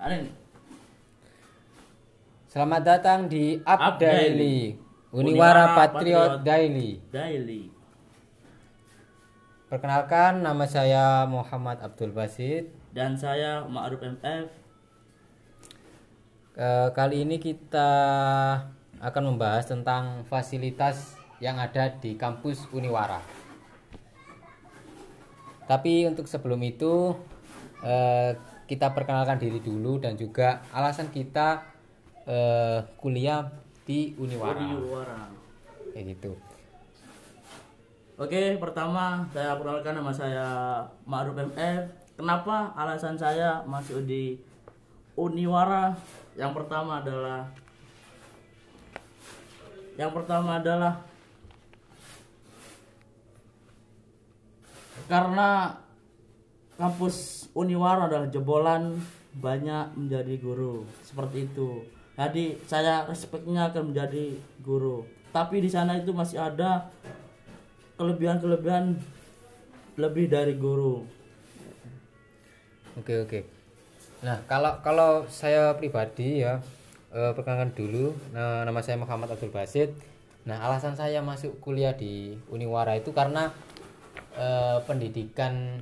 Ada nih. Selamat datang di Up, Up Daily, Daily. Uniwara Uniwara Patriot, Patriot. Daily. Daily. Perkenalkan nama saya Muhammad Abdul Basit. Dan saya Ma'ruf MF. Eh, kali ini kita akan membahas tentang fasilitas yang ada di kampus Uniwara. Tapi untuk sebelum itu eh, kita perkenalkan diri dulu dan juga alasan kita eh, kuliah di Uniwara. Uniwara. Kayak gitu. Oke, pertama saya perkenalkan nama saya Ma'ruf MF. Kenapa alasan saya masuk di Uniwara? Yang pertama adalah Yang pertama adalah karena kampus Uniwara adalah jebolan banyak menjadi guru seperti itu. Jadi saya respeknya akan menjadi guru. Tapi di sana itu masih ada kelebihan-kelebihan lebih dari guru. Oke oke. Nah kalau kalau saya pribadi ya eh, perkenalkan dulu. Nah, nama saya Muhammad Abdul Basit. Nah alasan saya masuk kuliah di Uniwara itu karena eh, pendidikan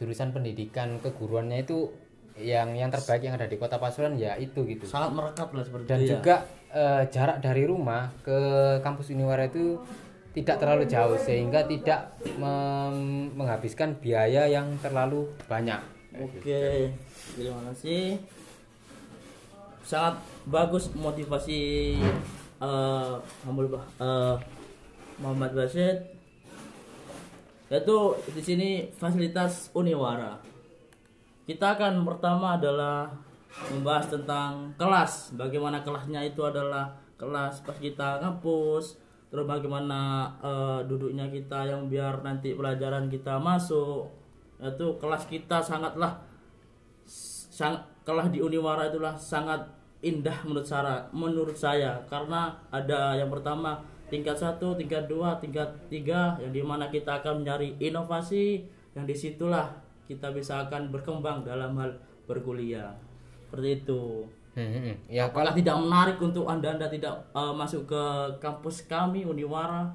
jurusan pendidikan keguruannya itu yang yang terbaik yang ada di kota Pasuruan ya itu gitu. Sangat merekat lah seperti Dan itu ya. juga eh, jarak dari rumah ke kampus Uniwara itu tidak terlalu jauh sehingga tidak mem- menghabiskan biaya yang terlalu banyak. Oke, terima kasih. Sangat bagus motivasi eh, Muhammad Basit. Yaitu di sini fasilitas Uniwara. Kita akan pertama adalah membahas tentang kelas. Bagaimana kelasnya itu adalah kelas pas kita ngampus, terus bagaimana eh, duduknya kita yang biar nanti pelajaran kita masuk. Itu kelas kita sangatlah sang kelas di Uniwara itulah sangat indah menurut saya menurut saya karena ada yang pertama tingkat satu tingkat dua tingkat tiga yang di mana kita akan mencari inovasi yang di situlah kita bisa akan berkembang dalam hal berkuliah seperti itu Hmm, hmm. Ya apakah tidak menarik untuk anda anda tidak eh, masuk ke kampus kami Uniwara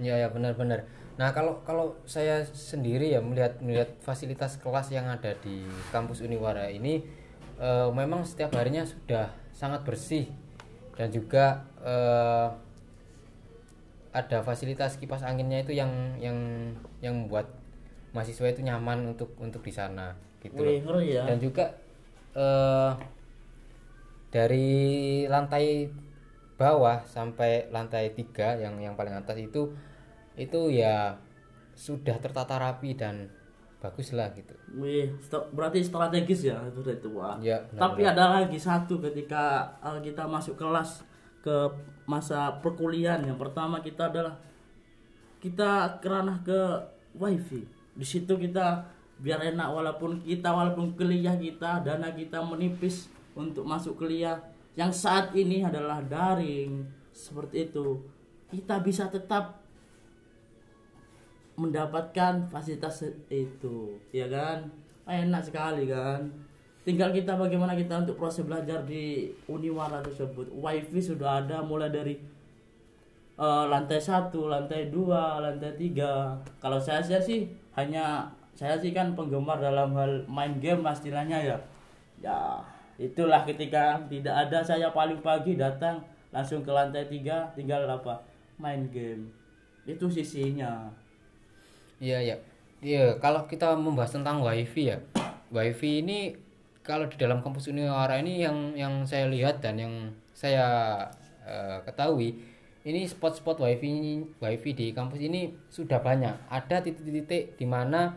Ya ya benar-benar. Nah kalau kalau saya sendiri ya melihat melihat fasilitas kelas yang ada di kampus Uniwara ini eh, memang setiap harinya sudah sangat bersih dan juga eh, ada fasilitas kipas anginnya itu yang yang yang membuat mahasiswa itu nyaman untuk untuk di sana gitu. Wih, ya Dan juga eh, dari lantai bawah sampai lantai tiga yang yang paling atas itu itu ya sudah tertata rapi dan bagus lah gitu. Wih, berarti strategis ya itu itu wah. Ya, Tapi ada lagi satu ketika uh, kita masuk kelas ke masa perkuliahan. Yang pertama kita adalah kita keranah ke wifi. Di situ kita biar enak walaupun kita walaupun kuliah kita dana kita menipis untuk masuk kuliah. Yang saat ini adalah daring seperti itu. Kita bisa tetap mendapatkan fasilitas itu ya kan? Enak sekali kan tinggal kita bagaimana kita untuk proses belajar di Uniwara tersebut. Wifi sudah ada mulai dari eh, lantai satu lantai dua lantai tiga. Kalau saya saya sih hanya saya sih kan penggemar dalam hal main game lah istilahnya ya. Ya itulah ketika tidak ada saya paling pagi datang langsung ke lantai tiga tinggal apa? Main game. Itu sisinya. Iya ya. Iya kalau kita membahas tentang wifi ya, wifi ini kalau di dalam kampus Uniwara ini yang yang saya lihat dan yang saya eh, ketahui ini spot-spot wifi wifi di kampus ini sudah banyak. Ada titik-titik di mana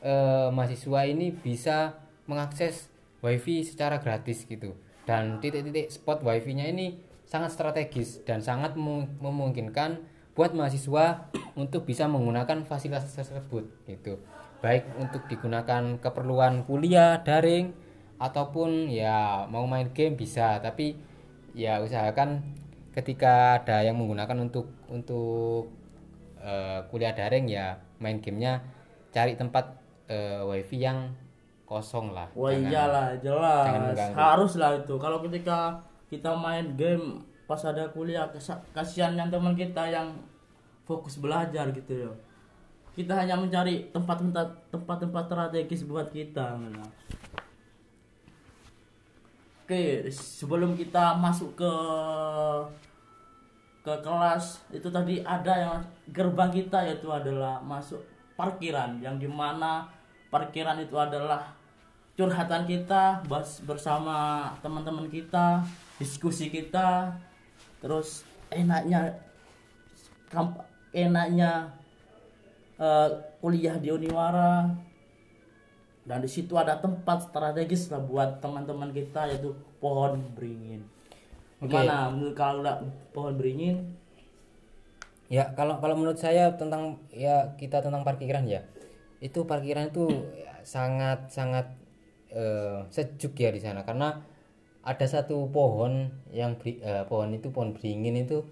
eh, mahasiswa ini bisa mengakses wifi secara gratis gitu. Dan titik-titik spot wifi-nya ini sangat strategis dan sangat memu- memungkinkan buat mahasiswa untuk bisa menggunakan fasilitas tersebut gitu baik untuk digunakan keperluan kuliah daring ataupun ya mau main game bisa tapi ya usahakan ketika ada yang menggunakan untuk untuk eh, kuliah daring ya main gamenya cari tempat eh, wifi yang kosong lah. Wah Jangan- iyalah jelas. harus lah itu. Kalau ketika kita main game pas ada kuliah kasihan yang teman kita yang fokus belajar gitu ya. Kita hanya mencari tempat-tempat tempat-tempat strategis buat kita nah. Oke sebelum kita masuk ke ke kelas itu tadi ada yang gerbang kita yaitu adalah masuk parkiran yang di mana parkiran itu adalah curhatan kita bahas bersama teman-teman kita diskusi kita terus enaknya enaknya eh, kuliah di Uniwara dan di situ ada tempat strategis lah buat teman-teman kita yaitu pohon beringin. Gimana menurut kalau pohon beringin? Ya kalau kalau menurut saya tentang ya kita tentang parkiran ya. Itu parkiran itu sangat sangat eh, sejuk ya di sana. Karena ada satu pohon yang beri- eh, pohon itu pohon beringin itu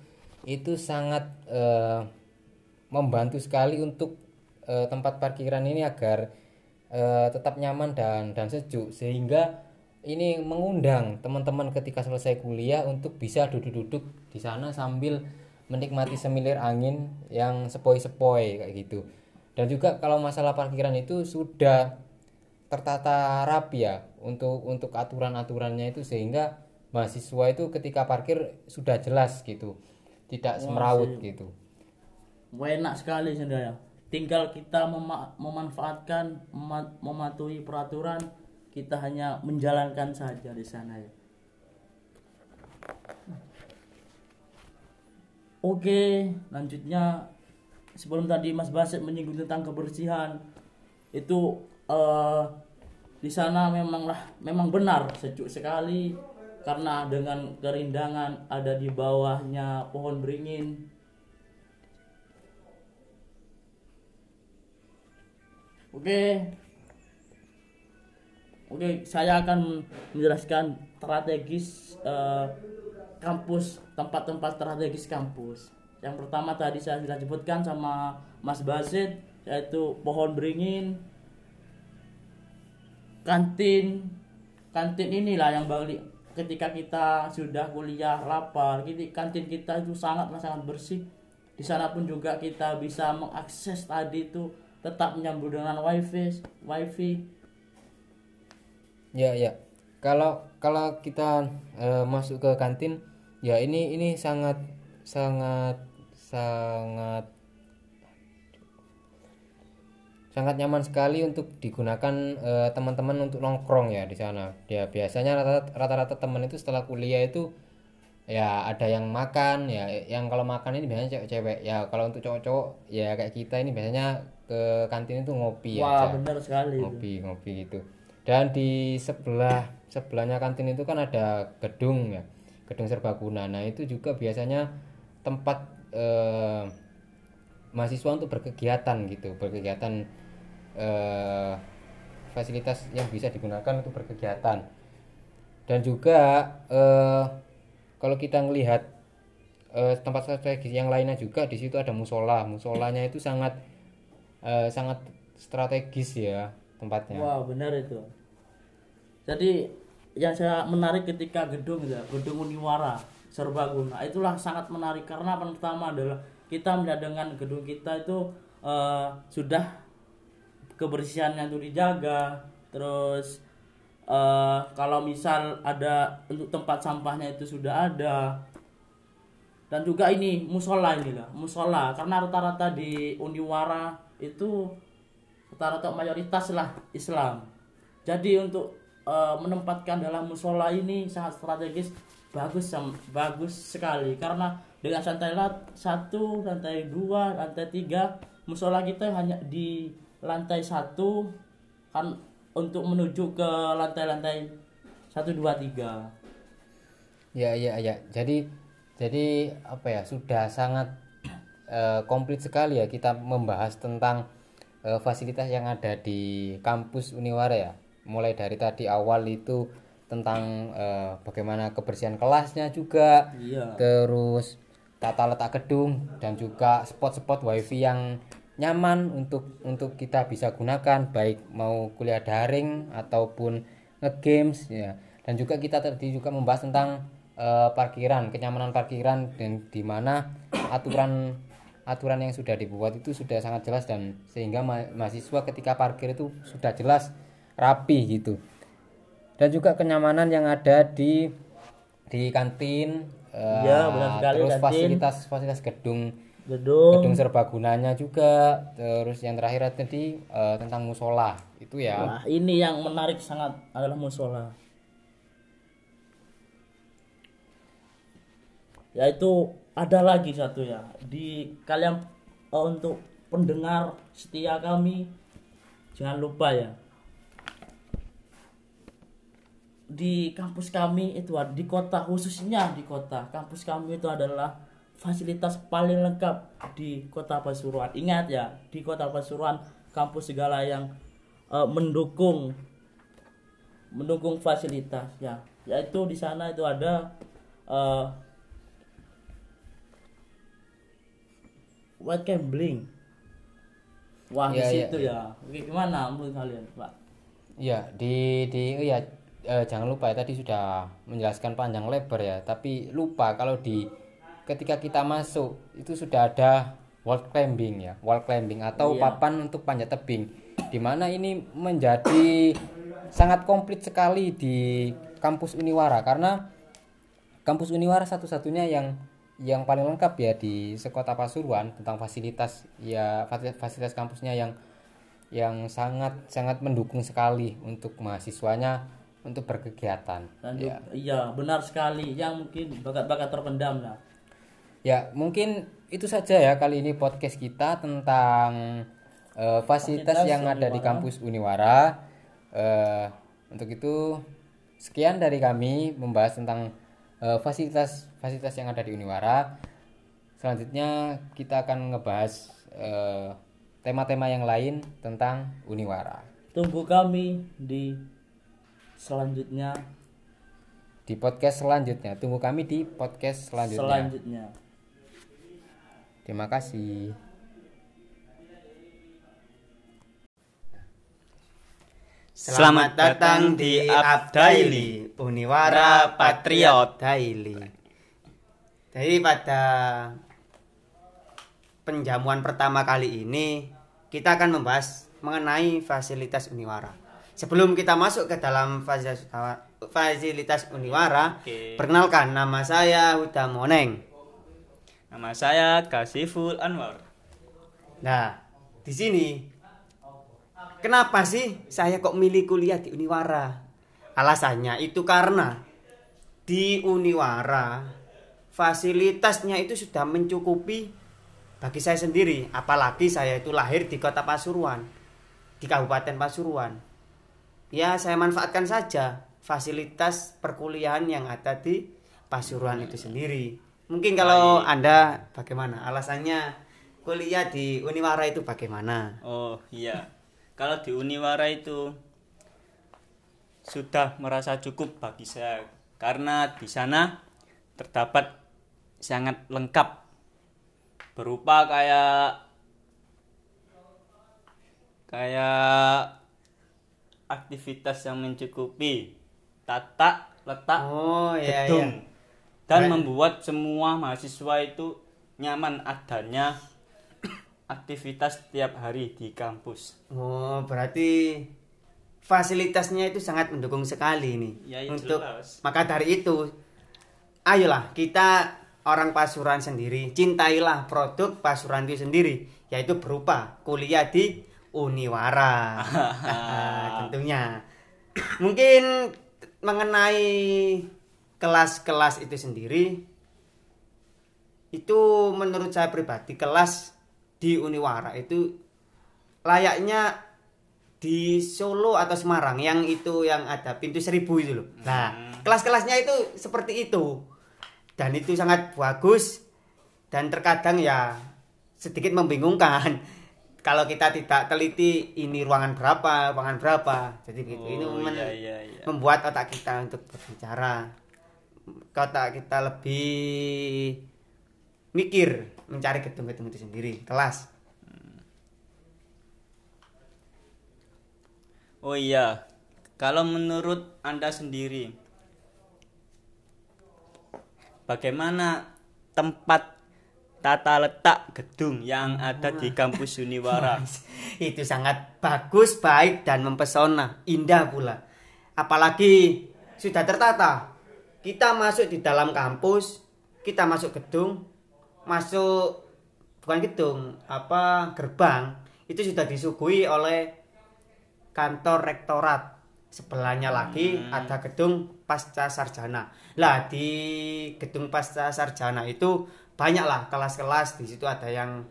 itu sangat eh, membantu sekali untuk tempat parkiran ini agar eh, tetap nyaman dan dan sejuk sehingga ini mengundang teman-teman ketika selesai kuliah untuk bisa duduk-duduk di sana sambil menikmati semilir angin yang sepoi-sepoi kayak gitu. Dan juga kalau masalah parkiran itu sudah tertata rapi ya untuk untuk aturan-aturannya itu sehingga mahasiswa itu ketika parkir sudah jelas gitu. Tidak semrawut gitu. Wah, enak sekali sebenarnya tinggal kita mema- memanfaatkan mema- mematuhi peraturan kita hanya menjalankan saja di sana ya Oke, lanjutnya sebelum tadi Mas Baset menyinggung tentang kebersihan, itu eh, di sana memanglah memang benar sejuk sekali karena dengan kerindangan ada di bawahnya pohon beringin. Oke. Oke, saya akan menjelaskan strategis eh, kampus, tempat-tempat strategis kampus. Yang pertama tadi saya sudah sebutkan sama Mas Basit yaitu pohon beringin, kantin, kantin inilah yang balik ketika kita sudah kuliah lapar, kantin kita itu sangat sangat bersih. Di sana pun juga kita bisa mengakses tadi itu tetap menyambung dengan wifi, wifi. Ya ya. Kalau kalau kita eh, masuk ke kantin, ya ini ini sangat sangat sangat sangat nyaman sekali untuk digunakan eh, teman-teman untuk nongkrong ya di sana. Ya biasanya rata- rata-rata teman itu setelah kuliah itu ya ada yang makan ya yang kalau makan ini biasanya cewek-cewek ya kalau untuk cowok-cowok ya kayak kita ini biasanya ke kantin itu ngopi Wah, aja benar sekali. itu. ngopi ngopi gitu dan di sebelah sebelahnya kantin itu kan ada gedung ya gedung serbaguna nah itu juga biasanya tempat eh, mahasiswa untuk berkegiatan gitu berkegiatan eh, fasilitas yang bisa digunakan untuk berkegiatan dan juga eh, kalau kita ngelihat eh, tempat strategis yang lainnya juga di situ ada musola musolanya itu sangat eh, sangat strategis ya tempatnya Wah, benar itu. Jadi yang saya menarik ketika gedung ya, gedung Uniwara Serbaguna, itulah sangat menarik karena pertama adalah kita melihat dengan gedung kita itu eh, sudah kebersihannya itu dijaga, terus eh, kalau misal ada untuk tempat sampahnya itu sudah ada, dan juga ini musola ini lah musola karena rata-rata di Uniwara itu rata-rata mayoritas lah Islam. Jadi untuk eh, menempatkan dalam musola ini sangat strategis bagus bagus sekali. Karena dengan lantai satu lantai dua lantai tiga musola kita hanya di lantai satu kan untuk menuju ke lantai-lantai satu dua tiga. Ya ya ya. Jadi jadi apa ya sudah sangat eh, komplit sekali ya kita membahas tentang eh, fasilitas yang ada di kampus Uniwara ya. Mulai dari tadi awal itu tentang eh, bagaimana kebersihan kelasnya juga, iya terus tata letak gedung dan juga spot-spot wifi yang nyaman untuk untuk kita bisa gunakan baik mau kuliah daring ataupun ngegames ya dan juga kita tadi juga membahas tentang eh, parkiran kenyamanan parkiran dan di mana aturan aturan yang sudah dibuat itu sudah sangat jelas dan sehingga ma- mahasiswa ketika parkir itu sudah jelas rapi gitu dan juga kenyamanan yang ada di di kantin eh, Iya, benar sekali, terus kantin. fasilitas fasilitas gedung gedung gedung serbagunanya juga terus yang terakhir tadi eh, tentang musola itu ya Nah, ini yang menarik sangat adalah musola. Yaitu ada lagi satu ya. Di kalian eh, untuk pendengar setia kami jangan lupa ya. Di kampus kami itu di kota khususnya di kota. Kampus kami itu adalah fasilitas paling lengkap di kota Pasuruan. Ingat ya di kota Pasuruan kampus segala yang eh, mendukung mendukung fasilitas ya. Yaitu di sana itu ada eh, white gambling? Wah di Iya, situ ya. Oke, gimana menurut kalian pak? Iya, di di oh ya eh, jangan lupa ya tadi sudah menjelaskan panjang lebar ya, tapi lupa kalau di ketika kita masuk itu sudah ada wall climbing ya, wall climbing atau Iya. papan untuk panjat tebing. Di mana ini menjadi sangat komplit sekali di kampus Uniwara. Karena kampus Uniwara satu-satunya yang yang paling lengkap ya di sekota Pasuruan tentang fasilitas ya fasilitas, kampusnya yang yang sangat sangat mendukung sekali untuk mahasiswanya untuk berkegiatan. dan Ya. iya benar sekali yang mungkin bakat-bakat terpendam lah Ya, mungkin itu saja ya kali ini podcast kita tentang eh, fasilitas Fasilitas yang ada di Uniwara. kampus Uniwara. Eh, untuk itu sekian dari kami membahas tentang eh, fasilitas fasilitas yang ada di Uniwara. Selanjutnya kita akan ngebahas eh, tema-tema yang lain tentang Uniwara. tunggu kami di selanjutnya Di podcast selanjutnya, tunggu kami di podcast selanjutnya. selanjutnya Terima kasih. Selamat datang di Up Daily, Uniwara Patriot Daily. Jadi pada penjamuan pertama kali ini kita akan membahas mengenai fasilitas Uniwara. Sebelum kita masuk ke dalam fasilitas, fasilitas Uniwara, Oke. perkenalkan nama saya Huda Moneng. Nama saya Kasiful Anwar. Nah, di sini kenapa sih saya kok milih kuliah di Uniwara? Alasannya itu karena di Uniwara fasilitasnya itu sudah mencukupi bagi saya sendiri, apalagi saya itu lahir di Kota Pasuruan, di Kabupaten Pasuruan. Ya, saya manfaatkan saja fasilitas perkuliahan yang ada di Pasuruan itu sendiri. Mungkin kalau Anda bagaimana? Alasannya kuliah di Uniwara itu bagaimana? Oh iya, kalau di Uniwara itu sudah merasa cukup bagi saya karena di sana terdapat sangat lengkap berupa kayak kayak aktivitas yang mencukupi tata letak Oh, iya, gedung iya. dan Baik. membuat semua mahasiswa itu nyaman adanya aktivitas tiap hari di kampus. Oh, berarti fasilitasnya itu sangat mendukung sekali nih. Ya, itu Untuk jelas. maka dari itu, ayolah kita orang Pasuruan sendiri cintailah produk Pasuruan itu sendiri, yaitu berupa kuliah di Uniwara. Tentunya. Mungkin mengenai kelas-kelas itu sendiri itu menurut saya pribadi kelas di Uniwara itu layaknya di Solo atau Semarang yang itu yang ada pintu seribu itu loh. Nah, kelas-kelasnya itu seperti itu. Dan itu sangat bagus dan terkadang ya sedikit membingungkan. Kalau kita tidak teliti ini ruangan berapa, ruangan berapa. Jadi begitu. ini Oh, men- iya, iya, iya. membuat otak kita untuk berbicara. Otak kita lebih mikir mencari ketemu ketemu itu sendiri kelas. Oh iya kalau menurut anda sendiri bagaimana tempat tata letak gedung yang ada di kampus Uniwara? Itu sangat bagus baik dan mempesona. Indah pula. Apalagi sudah tertata. Kita masuk di dalam kampus kita masuk gedung masuk bukan gedung, apa gerbang, itu sudah disuguhi oleh kantor rektorat. Sebelahnya lagi ada gedung pasca sarjana. Lah di gedung pasca sarjana itu banyaklah kelas-kelas di situ ada yang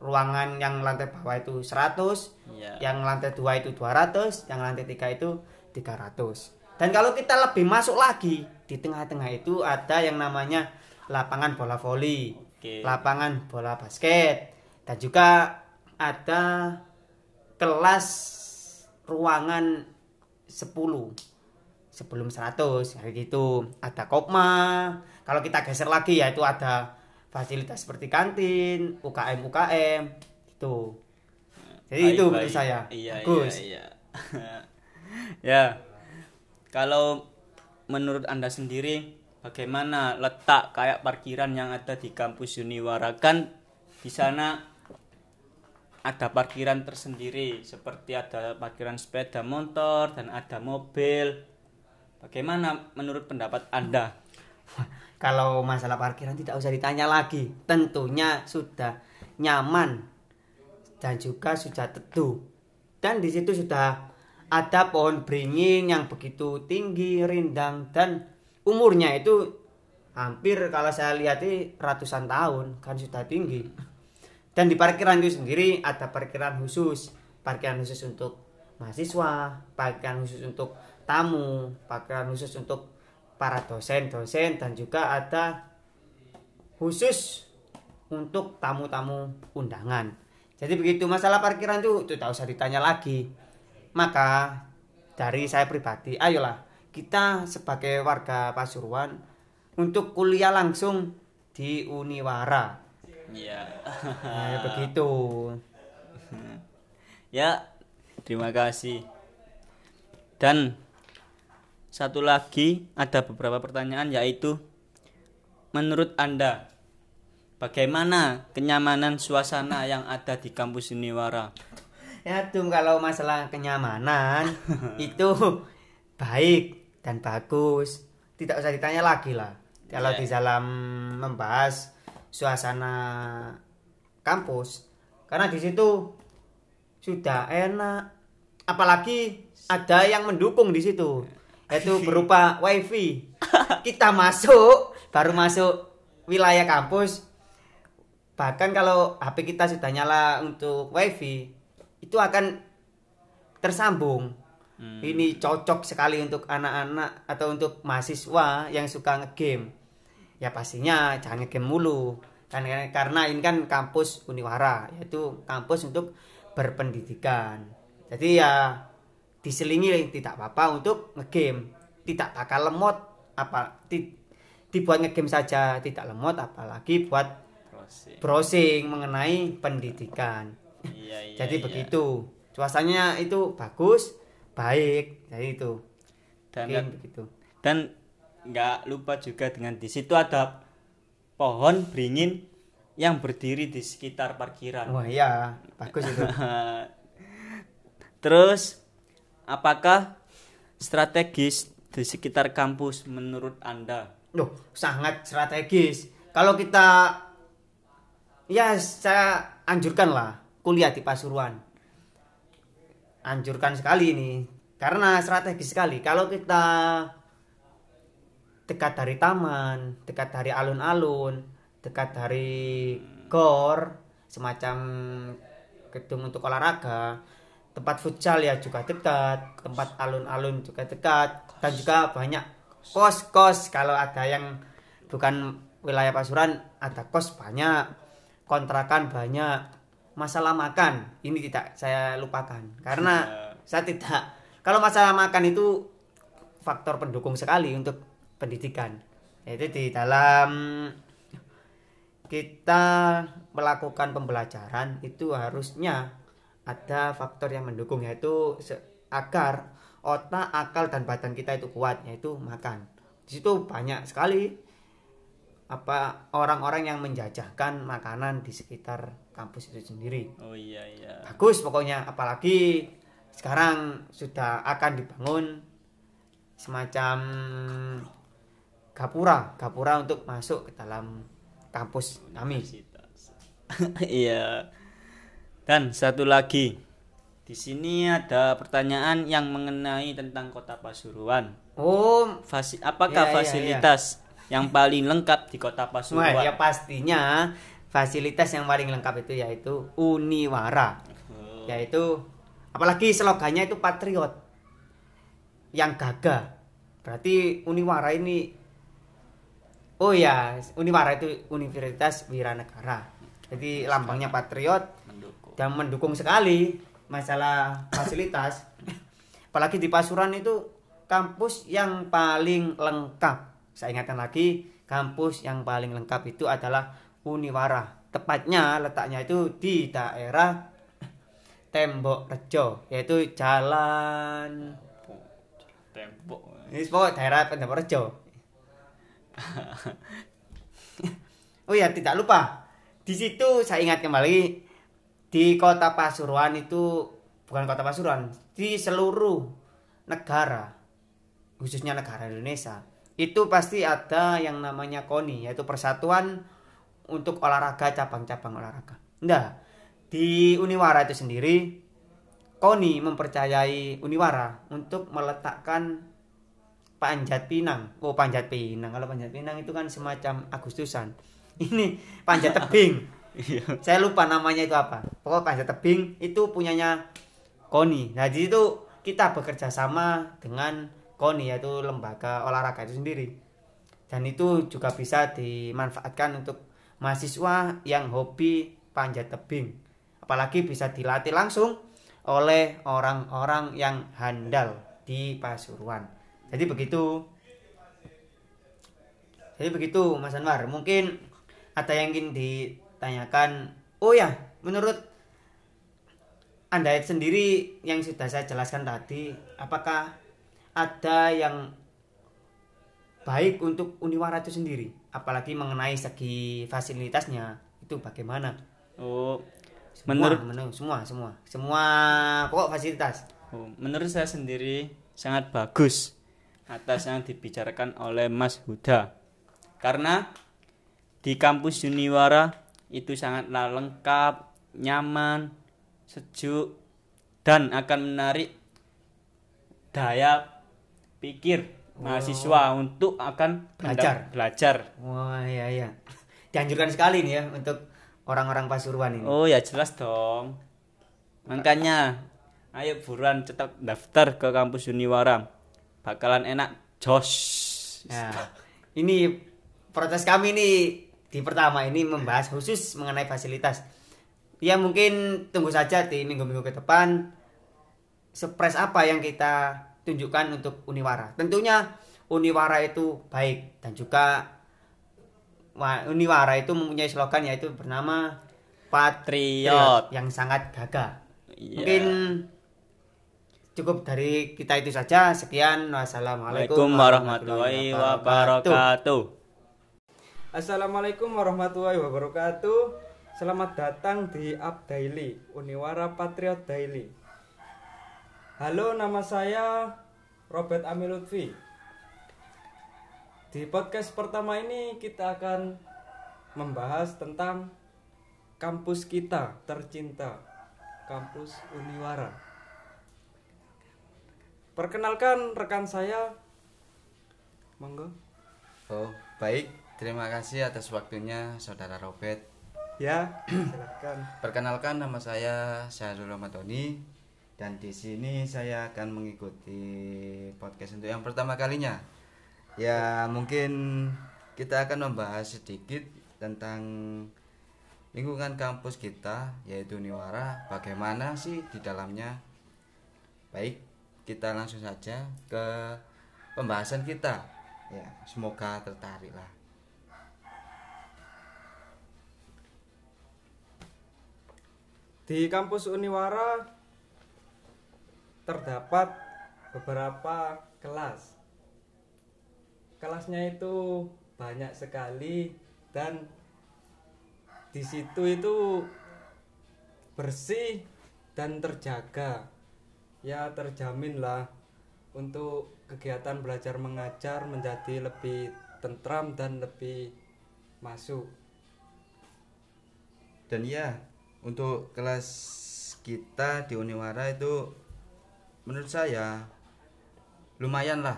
ruangan yang lantai bawah itu 100, Iya. yang lantai 2 itu 200, yang lantai 3 itu 300. Dan kalau kita lebih masuk lagi, di tengah-tengah itu ada yang namanya lapangan bola voli, Oke. lapangan bola basket, dan juga ada kelas ruangan 10 sebelum 100 kayak gitu ada kopma kalau kita geser lagi ya itu ada fasilitas seperti kantin UKM UKM itu jadi Baik, itu baik. menurut saya Iya, bagus iya, iya. ya. Kalau menurut Anda sendiri bagaimana letak kayak parkiran yang ada di kampus Uniwara kan di sana ada parkiran tersendiri seperti ada parkiran sepeda motor dan ada mobil. Bagaimana menurut pendapat Anda? kalau masalah parkiran tidak usah ditanya lagi tentunya sudah nyaman dan juga sudah teduh dan di situ sudah ada pohon beringin yang begitu tinggi rindang dan umurnya itu hampir kalau saya lihat ratusan tahun kan sudah tinggi dan di parkiran itu sendiri ada parkiran khusus parkiran khusus untuk mahasiswa parkiran khusus untuk tamu parkiran khusus untuk para dosen-dosen dan juga ada khusus untuk tamu-tamu undangan. Jadi begitu masalah parkiran itu tidak usah ditanya lagi. Maka dari saya pribadi, ayolah kita sebagai warga Pasuruan untuk kuliah langsung di Uniwara. Iya. Nah, begitu. Ya, terima kasih. Dan satu lagi ada beberapa pertanyaan yaitu menurut Anda bagaimana kenyamanan suasana yang ada di kampus Uniwara? Ya Tum kalau masalah kenyamanan itu baik dan bagus. Tidak usah ditanya lagi lah. Kalau Iya. di dalam membahas suasana kampus karena di situ sudah enak. Apalagi ada yang mendukung di situ yaitu berupa wifi. Kita masuk baru masuk wilayah kampus bahkan kalau HP kita sudah nyala untuk wifi itu akan tersambung ini cocok sekali untuk anak-anak atau untuk mahasiswa yang suka ngegame ya pastinya jangan ngegame mulu kan karena ini kan kampus Uniwara yaitu kampus untuk berpendidikan jadi ya diselingi tidak apa-apa untuk ngegame tidak bakal lemot apa ti- dibuat ngegame saja tidak lemot apalagi buat Proses. browsing mengenai pendidikan. Iya, iya, Jadi iya. begitu. Suasananya itu bagus, baik. Jadi itu. Dan Oke, begitu. dan nggak lupa juga dengan di situ ada pohon beringin yang berdiri di sekitar parkiran. Wah, iya, bagus itu. Terus apakah strategis di sekitar kampus menurut Anda? Loh, sangat strategis. Kalau kita ya saya anjurkan lah kuliah di Pasuruan. Anjurkan sekali ini. Karena strategis sekali. Kalau kita dekat dari taman, dekat dari alun-alun, dekat dari gor, semacam gedung untuk olahraga, tempat futsal ya juga dekat, tempat alun-alun juga dekat, dan juga banyak kos-kos. Kalau ada yang bukan wilayah Pasuruan ada kos banyak, kontrakan banyak, masalah makan. Ini tidak saya lupakan. Karena saya tidak kalau masalah makan itu faktor pendukung sekali untuk pendidikan. Yaitu di dalam kita melakukan pembelajaran itu harusnya ada faktor yang mendukung yaitu agar otak, akal dan badan kita itu kuat yaitu makan. Di situ banyak sekali apa orang-orang yang menjajahkan makanan di sekitar kampus itu sendiri. Oh iya iya. Bagus pokoknya apalagi sekarang sudah akan dibangun semacam gapura, gapura untuk masuk ke dalam kampus kami. Iya. Dan satu lagi. Di sini ada pertanyaan yang mengenai tentang Kota Pasuruan. Oh, Fasi apakah Iya, iya, fasilitas yang paling lengkap di Kota Wah, Pasuruan? ya pastinya fasilitas yang paling lengkap itu yaitu Uniwara. Oh, Yaitu apalagi slogannya itu patriot. Yang gagah. Berarti Uniwara ini Oh ya, Uniwara itu Universitas Wiranegara. Jadi lambangnya patriot mendukung. dan mendukung sekali masalah fasilitas. Apalagi di Pasuruan itu kampus yang paling lengkap. Saya ingatkan lagi, kampus yang paling lengkap itu adalah Uniwara. Tepatnya letaknya itu di daerah Tembok Rejo, yaitu jalan Tembok. ini pokok daerah Tembok Rejo. oh ya, tidak lupa. Di situ saya ingat kembali di kota Pasuruan itu bukan kota Pasuruan, di seluruh negara khususnya negara Indonesia itu pasti ada yang namanya KONI yaitu Persatuan untuk Olahraga Cabang-cabang Olahraga. Nah, di Uniwara itu sendiri KONI mempercayai Uniwara untuk meletakkan Panjat Pinang. Oh, Panjat Pinang. Kalau Panjat Pinang itu kan semacam Agustusan. Ini Panjat Tebing. Saya lupa namanya itu apa. Pokoknya Panjat Tebing itu punyanya KONI. Nah, di situ kita bekerja sama dengan KONI yaitu lembaga olahraga itu sendiri. Dan itu juga bisa dimanfaatkan untuk mahasiswa yang hobi panjat tebing. Apalagi bisa dilatih langsung oleh orang-orang yang handal di Pasuruan. Jadi begitu. Jadi begitu Mas Anwar. Mungkin ada yang ingin ditanyakan. Oh ya, menurut Anda sendiri yang sudah saya jelaskan tadi, apakah ada yang baik untuk Uniwara itu sendiri? Apalagi mengenai segi fasilitasnya itu bagaimana? Oh, Semua, menurut menurut semua, semua, semua pokok fasilitas. oh, menurut saya sendiri sangat bagus atas yang dibicarakan oleh Mas Huda. Karena di kampus Uniwara itu sangatlah lengkap, nyaman, sejuk dan akan menarik daya pikir mahasiswa untuk akan Belajar. belajar. Wah, iya iya. Dianjurkan sekali nih ya untuk orang-orang Pasuruan ini. Oh ya jelas dong. Makanya ayo buruan cetak daftar ke kampus Uniwara. Bakalan enak jos. Nah, ini protes kami nih di pertama ini membahas khusus mengenai fasilitas. Ya mungkin tunggu saja di minggu-minggu ke depan surprise apa yang kita tunjukkan untuk Uniwara. Tentunya Uniwara itu baik dan juga Uniwara itu mempunyai slogan yaitu bernama Patriot. yang sangat gagah. Iya. Mungkin cukup dari kita itu saja. Sekian. Wassalamualaikum warahmatullahi wabarakatuh. Assalamualaikum warahmatullahi wabarakatuh. Selamat datang di Up Daily, Uniwara Patriot Daily. Halo, nama saya Robert Ami Lutfi. Di podcast pertama ini kita akan membahas tentang kampus kita tercinta, kampus Uniwara. Perkenalkan rekan saya, monggo. Oh, baik. Terima kasih atas waktunya Saudara Robert. Ya, silakan. Perkenalkan nama saya Syahrul Ramadhani dan di sini saya akan mengikuti podcast untuk yang pertama kalinya. Ya, mungkin kita akan membahas sedikit tentang lingkungan kampus kita yaitu Niwara. Bagaimana sih di dalamnya? Baik, kita langsung saja ke pembahasan kita. Ya, semoga tertarik lah. Di kampus Uniwara terdapat beberapa kelas. Kelasnya itu banyak sekali dan di situ itu bersih dan terjaga. Ya terjamin lah untuk kegiatan belajar mengajar menjadi lebih tentram dan lebih masuk. dan ya untuk kelas kita di Uniwara itu menurut saya lumayan lah.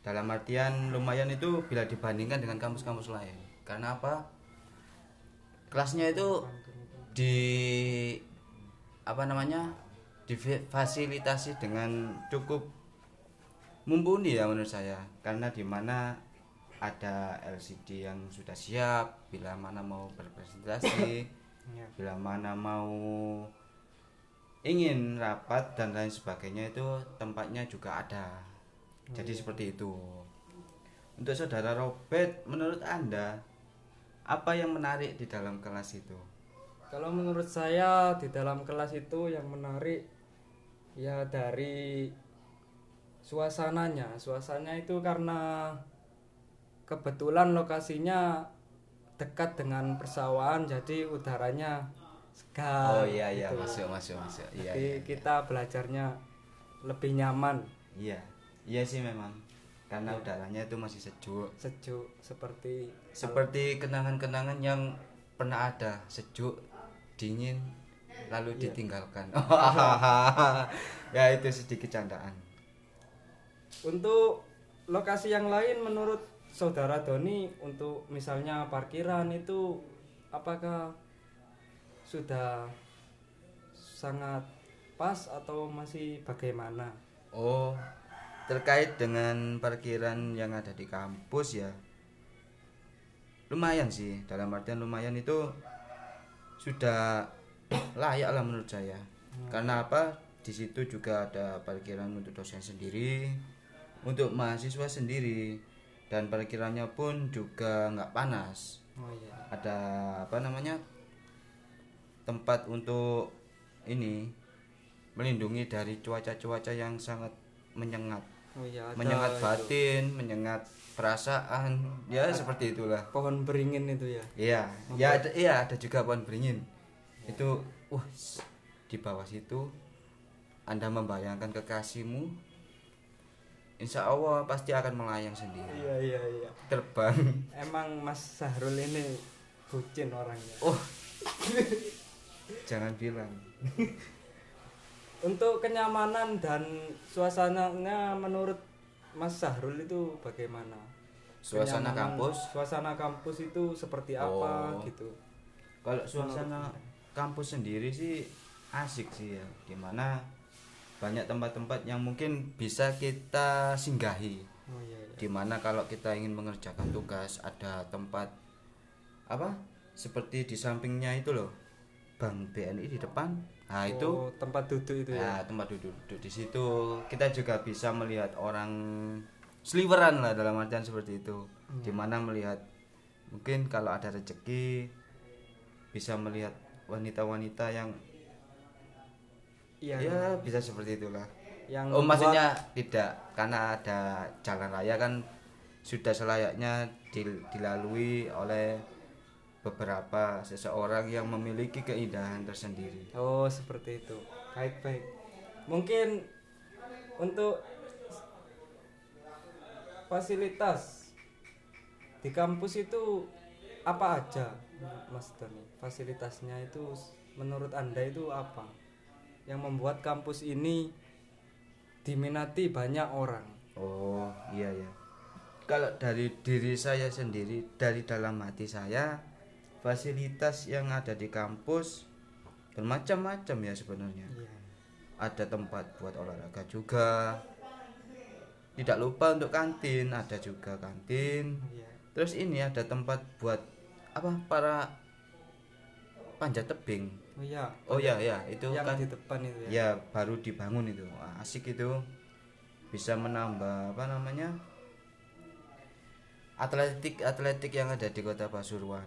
Dalam artian lumayan itu bila dibandingkan dengan kampus-kampus lain. Karena apa? Kelasnya itu di apa namanya difasilitasi dengan cukup mumpuni ya menurut saya. Karena di mana ada LCD yang sudah siap bila mana mau berpresentasi Ya. bila mana mau ingin rapat dan lain sebagainya itu tempatnya juga ada. Jadi seperti itu. Untuk saudara Robert menurut anda apa yang menarik di dalam kelas itu? Kalau menurut saya di dalam kelas itu yang menarik ya dari suasananya. Suasananya itu karena kebetulan lokasinya dekat dengan persawahan jadi udaranya segar. oh iya iya gitu. masuk masuk masuk. Iya Jadi iya kita belajarnya lebih nyaman, iya iya sih memang. Karena udaranya itu masih sejuk. Sejuk seperti seperti kenangan-kenangan yang pernah ada. Sejuk dingin lalu ditinggalkan. Ya itu sedikit candaan. Untuk lokasi yang lain menurut saudara Doni untuk misalnya parkiran itu apakah sudah sangat pas atau masih bagaimana? oh terkait dengan parkiran yang ada di kampus ya. Lumayan sih dalam artian lumayan itu sudah layak lah menurut saya. Karena apa? Di situ juga ada parkiran untuk dosen sendiri untuk mahasiswa sendiri dan parkirannya pun juga nggak panas. Oh iya. ada apa namanya tempat untuk ini melindungi dari cuaca-cuaca yang sangat menyengat. Oh iya, ada menyengat itu. batin menyengat perasaan. Ya seperti itulah. pohon beringin itu ya. iya ya ada iya ada juga pohon beringin. Itu wah s- di bawah situ anda membayangkan kekasihmu insya Allah pasti akan melayang sendiri. Iya iya iya. terbang. Emang Mas Sahrul ini bucin orangnya. oh jangan bilang Untuk kenyamanan dan suasananya menurut Mas Sahrul itu bagaimana? Suasana Kenyamanan- kampus? Suasana kampus itu seperti apa Oh. gitu. Kalau suasana kampus sendiri sih asik sih ya, di mana banyak tempat-tempat yang mungkin bisa kita singgahi. Oh iya. iya. Di mana kalau kita ingin mengerjakan tugas ada tempat apa? Seperti di sampingnya itu loh, bank BNI di depan. Nah itu, Oh, tempat duduk itu ya. nah tempat duduk, duduk di situ kita juga bisa melihat orang sliweran lah dalam artian seperti itu. Di mana melihat mungkin kalau ada rezeki bisa melihat wanita-wanita yang Iya. ya bisa seperti itulah Yang oh membuat- maksudnya tidak karena ada jalan raya kan sudah selayaknya dil- dilalui oleh beberapa seseorang yang memiliki keindahan tersendiri Oh, seperti itu. Baik, baik. Mungkin untuk fasilitas di kampus itu apa aja, Mas Doni? Fasilitasnya itu menurut Anda itu apa? Yang membuat kampus ini diminati banyak orang. oh iya ya kalau dari diri saya sendiri dari dalam hati saya fasilitas yang ada di kampus bermacam-macam ya sebenarnya Iya. ada tempat buat olahraga juga tidak lupa untuk kantin ada juga kantin Iya. terus ini ada tempat buat apa para panjat tebing Oh iya. oh ya ya itu yang kan di depan itu ya. ya baru dibangun itu Wah, asik itu bisa menambah apa namanya atletik atletik yang ada di kota Pasuruan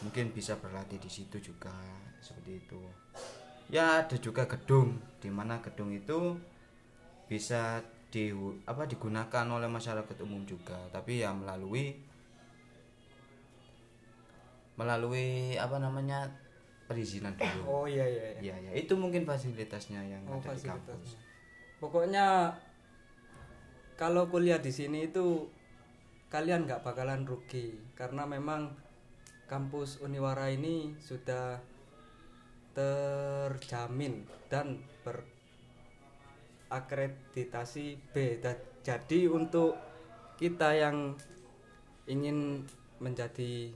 mungkin bisa berlatih di situ juga seperti itu. Ya ada juga gedung di mana gedung itu bisa di apa digunakan oleh masyarakat umum juga. Tapi ya melalui melalui apa namanya perizinan dulu. Oh iya iya, iya. ya ya itu mungkin fasilitasnya yang Oh, ada di kampus. fasilitasnya. Pokoknya kalau kuliah di sini itu kalian nggak bakalan rugi. Karena memang kampus Uniwara ini sudah terjamin dan berakreditasi B. Jadi untuk kita yang ingin menjadi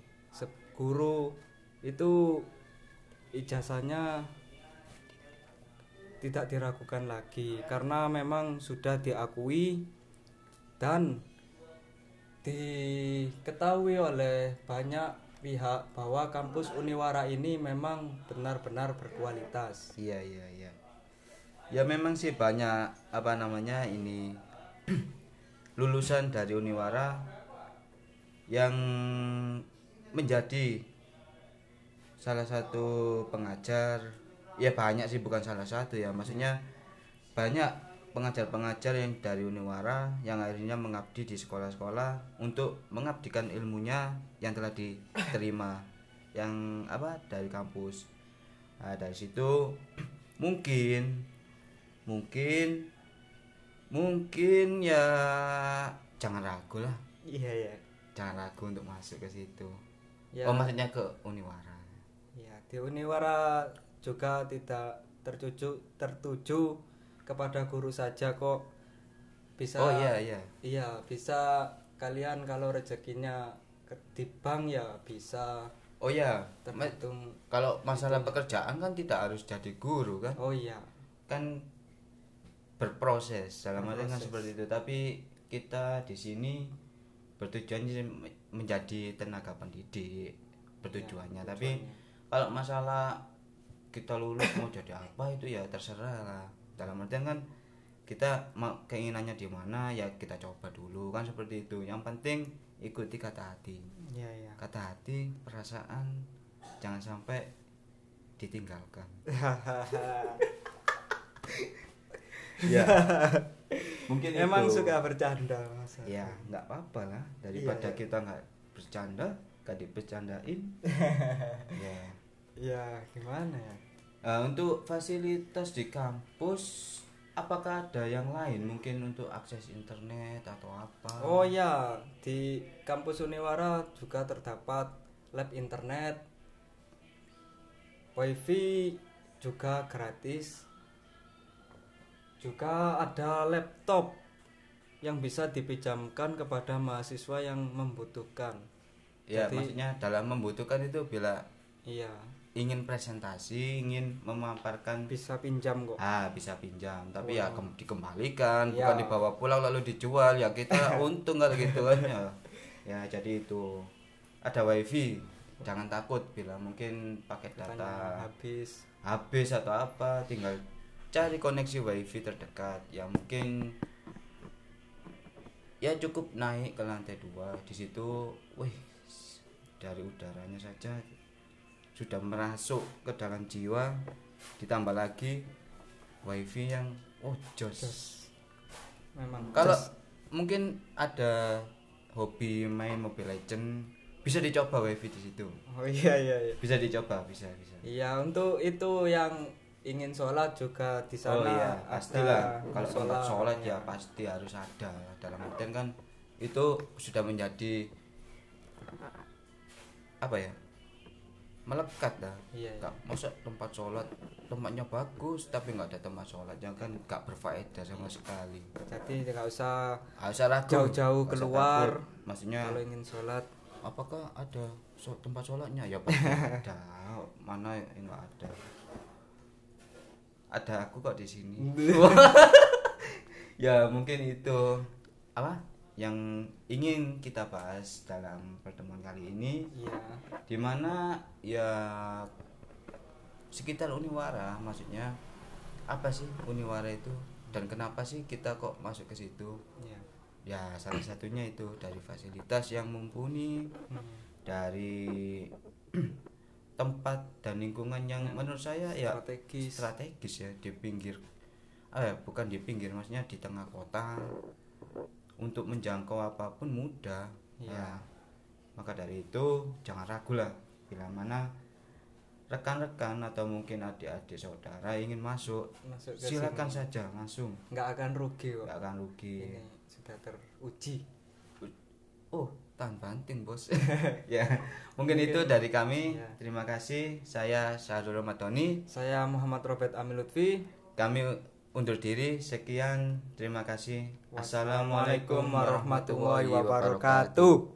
guru itu ijazahnya tidak diragukan lagi karena memang sudah diakui dan diketahui oleh banyak pihak bahwa kampus Uniwara ini memang benar-benar berkualitas. Iya iya iya. Ya memang sih banyak apa namanya ini lulusan dari Uniwara yang menjadi salah satu pengajar. Ya banyak sih bukan salah satu ya. Maksudnya banyak pengajar-pengajar yang dari Uniwara yang akhirnya mengabdi di sekolah-sekolah untuk mengabdikan ilmunya yang telah diterima yang apa dari kampus. Nah, dari situ mungkin mungkin mungkin ya jangan ragu lah Iya ya. jangan ragu untuk masuk ke situ Ya. oh maksudnya ke Uniwara Ya, di Uniwara juga tidak tertuju tertuju kepada guru saja kok. Bisa oh iya iya. Iya, bisa kalian kalau rezekinya ke- di bank ya bisa. Oh iya. Tergantung. kalau masalah pekerjaan kan tidak harus jadi guru kan? Oh iya. kan berproses dalam artian kan seperti itu. Tapi kita di sini bertujuan menjadi tenaga pendidik bertujuannya. Ya, tapi kalau masalah kita lulus mau jadi apa itu ya terserah lah dalam artian kan kita keinginannya di mana ya kita coba dulu kan seperti itu yang penting ikuti kata hati Iya, iya. kata hati perasaan jangan sampai ditinggalkan ya mungkin Emang itu. suka bercanda Mas. ya nggak apa-apa lah daripada Iya, iya. kita nggak bercanda gak dibercandain ya Ya, gimana ya? Eh, untuk fasilitas di kampus apakah ada yang lain mungkin untuk akses internet atau apa Oh ya, di kampus Uniwara juga terdapat lab internet, wifi juga gratis, juga ada laptop yang bisa dipinjamkan kepada mahasiswa yang membutuhkan. ya Jadi- maksudnya dalam membutuhkan itu bila Iya, ingin presentasi ingin memaparkan bisa pinjam kok. ah bisa pinjam. Tapi ya kem- dikembalikan Iya. bukan dibawa pulang lalu dijual. Ya kita untung kalau gitu kan ya. Ya jadi itu. Ada wifi. Jangan takut bila mungkin paket Tanya data habis. habis atau apa tinggal cari koneksi wifi terdekat. Ya mungkin ya cukup naik ke lantai dua. Di situ wih dari udaranya saja sudah merasuk ke dalam jiwa ditambah lagi wifi yang oh jos. Memang kalau mungkin ada hobi main Mobile Legend bisa dicoba wifi di situ. Oh iya iya iya. bisa dicoba bisa bisa. Iya, untuk itu yang ingin sholat juga di sana oh iya pastilah. kalau tempat sholat ya pasti harus ada. Dalam artian kan itu sudah menjadi apa ya melekat dah. Iya, iya. Nggak, masa tempat sholat. Tempatnya bagus tapi nggak ada tempat sholat. Yang kan nggak berfaedah sama sekali. Jadi nggak usah Nggak usah ragu Jauh-jauh keluar. takut. maksudnya kalau ingin sholat. apakah ada tempat sholatnya? Ya pasti ada. Mana yang nggak ada? Ada aku kok di sini. Ya mungkin itu. Apa yang ingin kita bahas dalam pertemuan kali ini Iya. di mana ya sekitar Uniwara maksudnya apa sih Uniwara itu dan kenapa sih kita kok masuk ke situ Iya. ya salah satunya itu dari fasilitas yang mumpuni Hmm. dari tempat dan lingkungan yang menurut saya ya Strategis. strategis ya di pinggir eh bukan di pinggir maksudnya di tengah kota untuk menjangkau apa pun mudah. Ya. Maka dari itu jangan ragu lah. Bila mana rekan-rekan atau mungkin adik-adik saudara ingin masuk, Masuk silakan saja langsung. Nggak akan rugi kok nggak akan rugi. Ini sudah teruji. Oh tahan banting bos. Ya mungkin, itu dari kami. Ya. terima kasih. Saya Syahrul Matoni saya Muhammad Robert Amil Lutfi kami undur diri sekian. Terima kasih. Assalamualaikum warahmatullahi wabarakatuh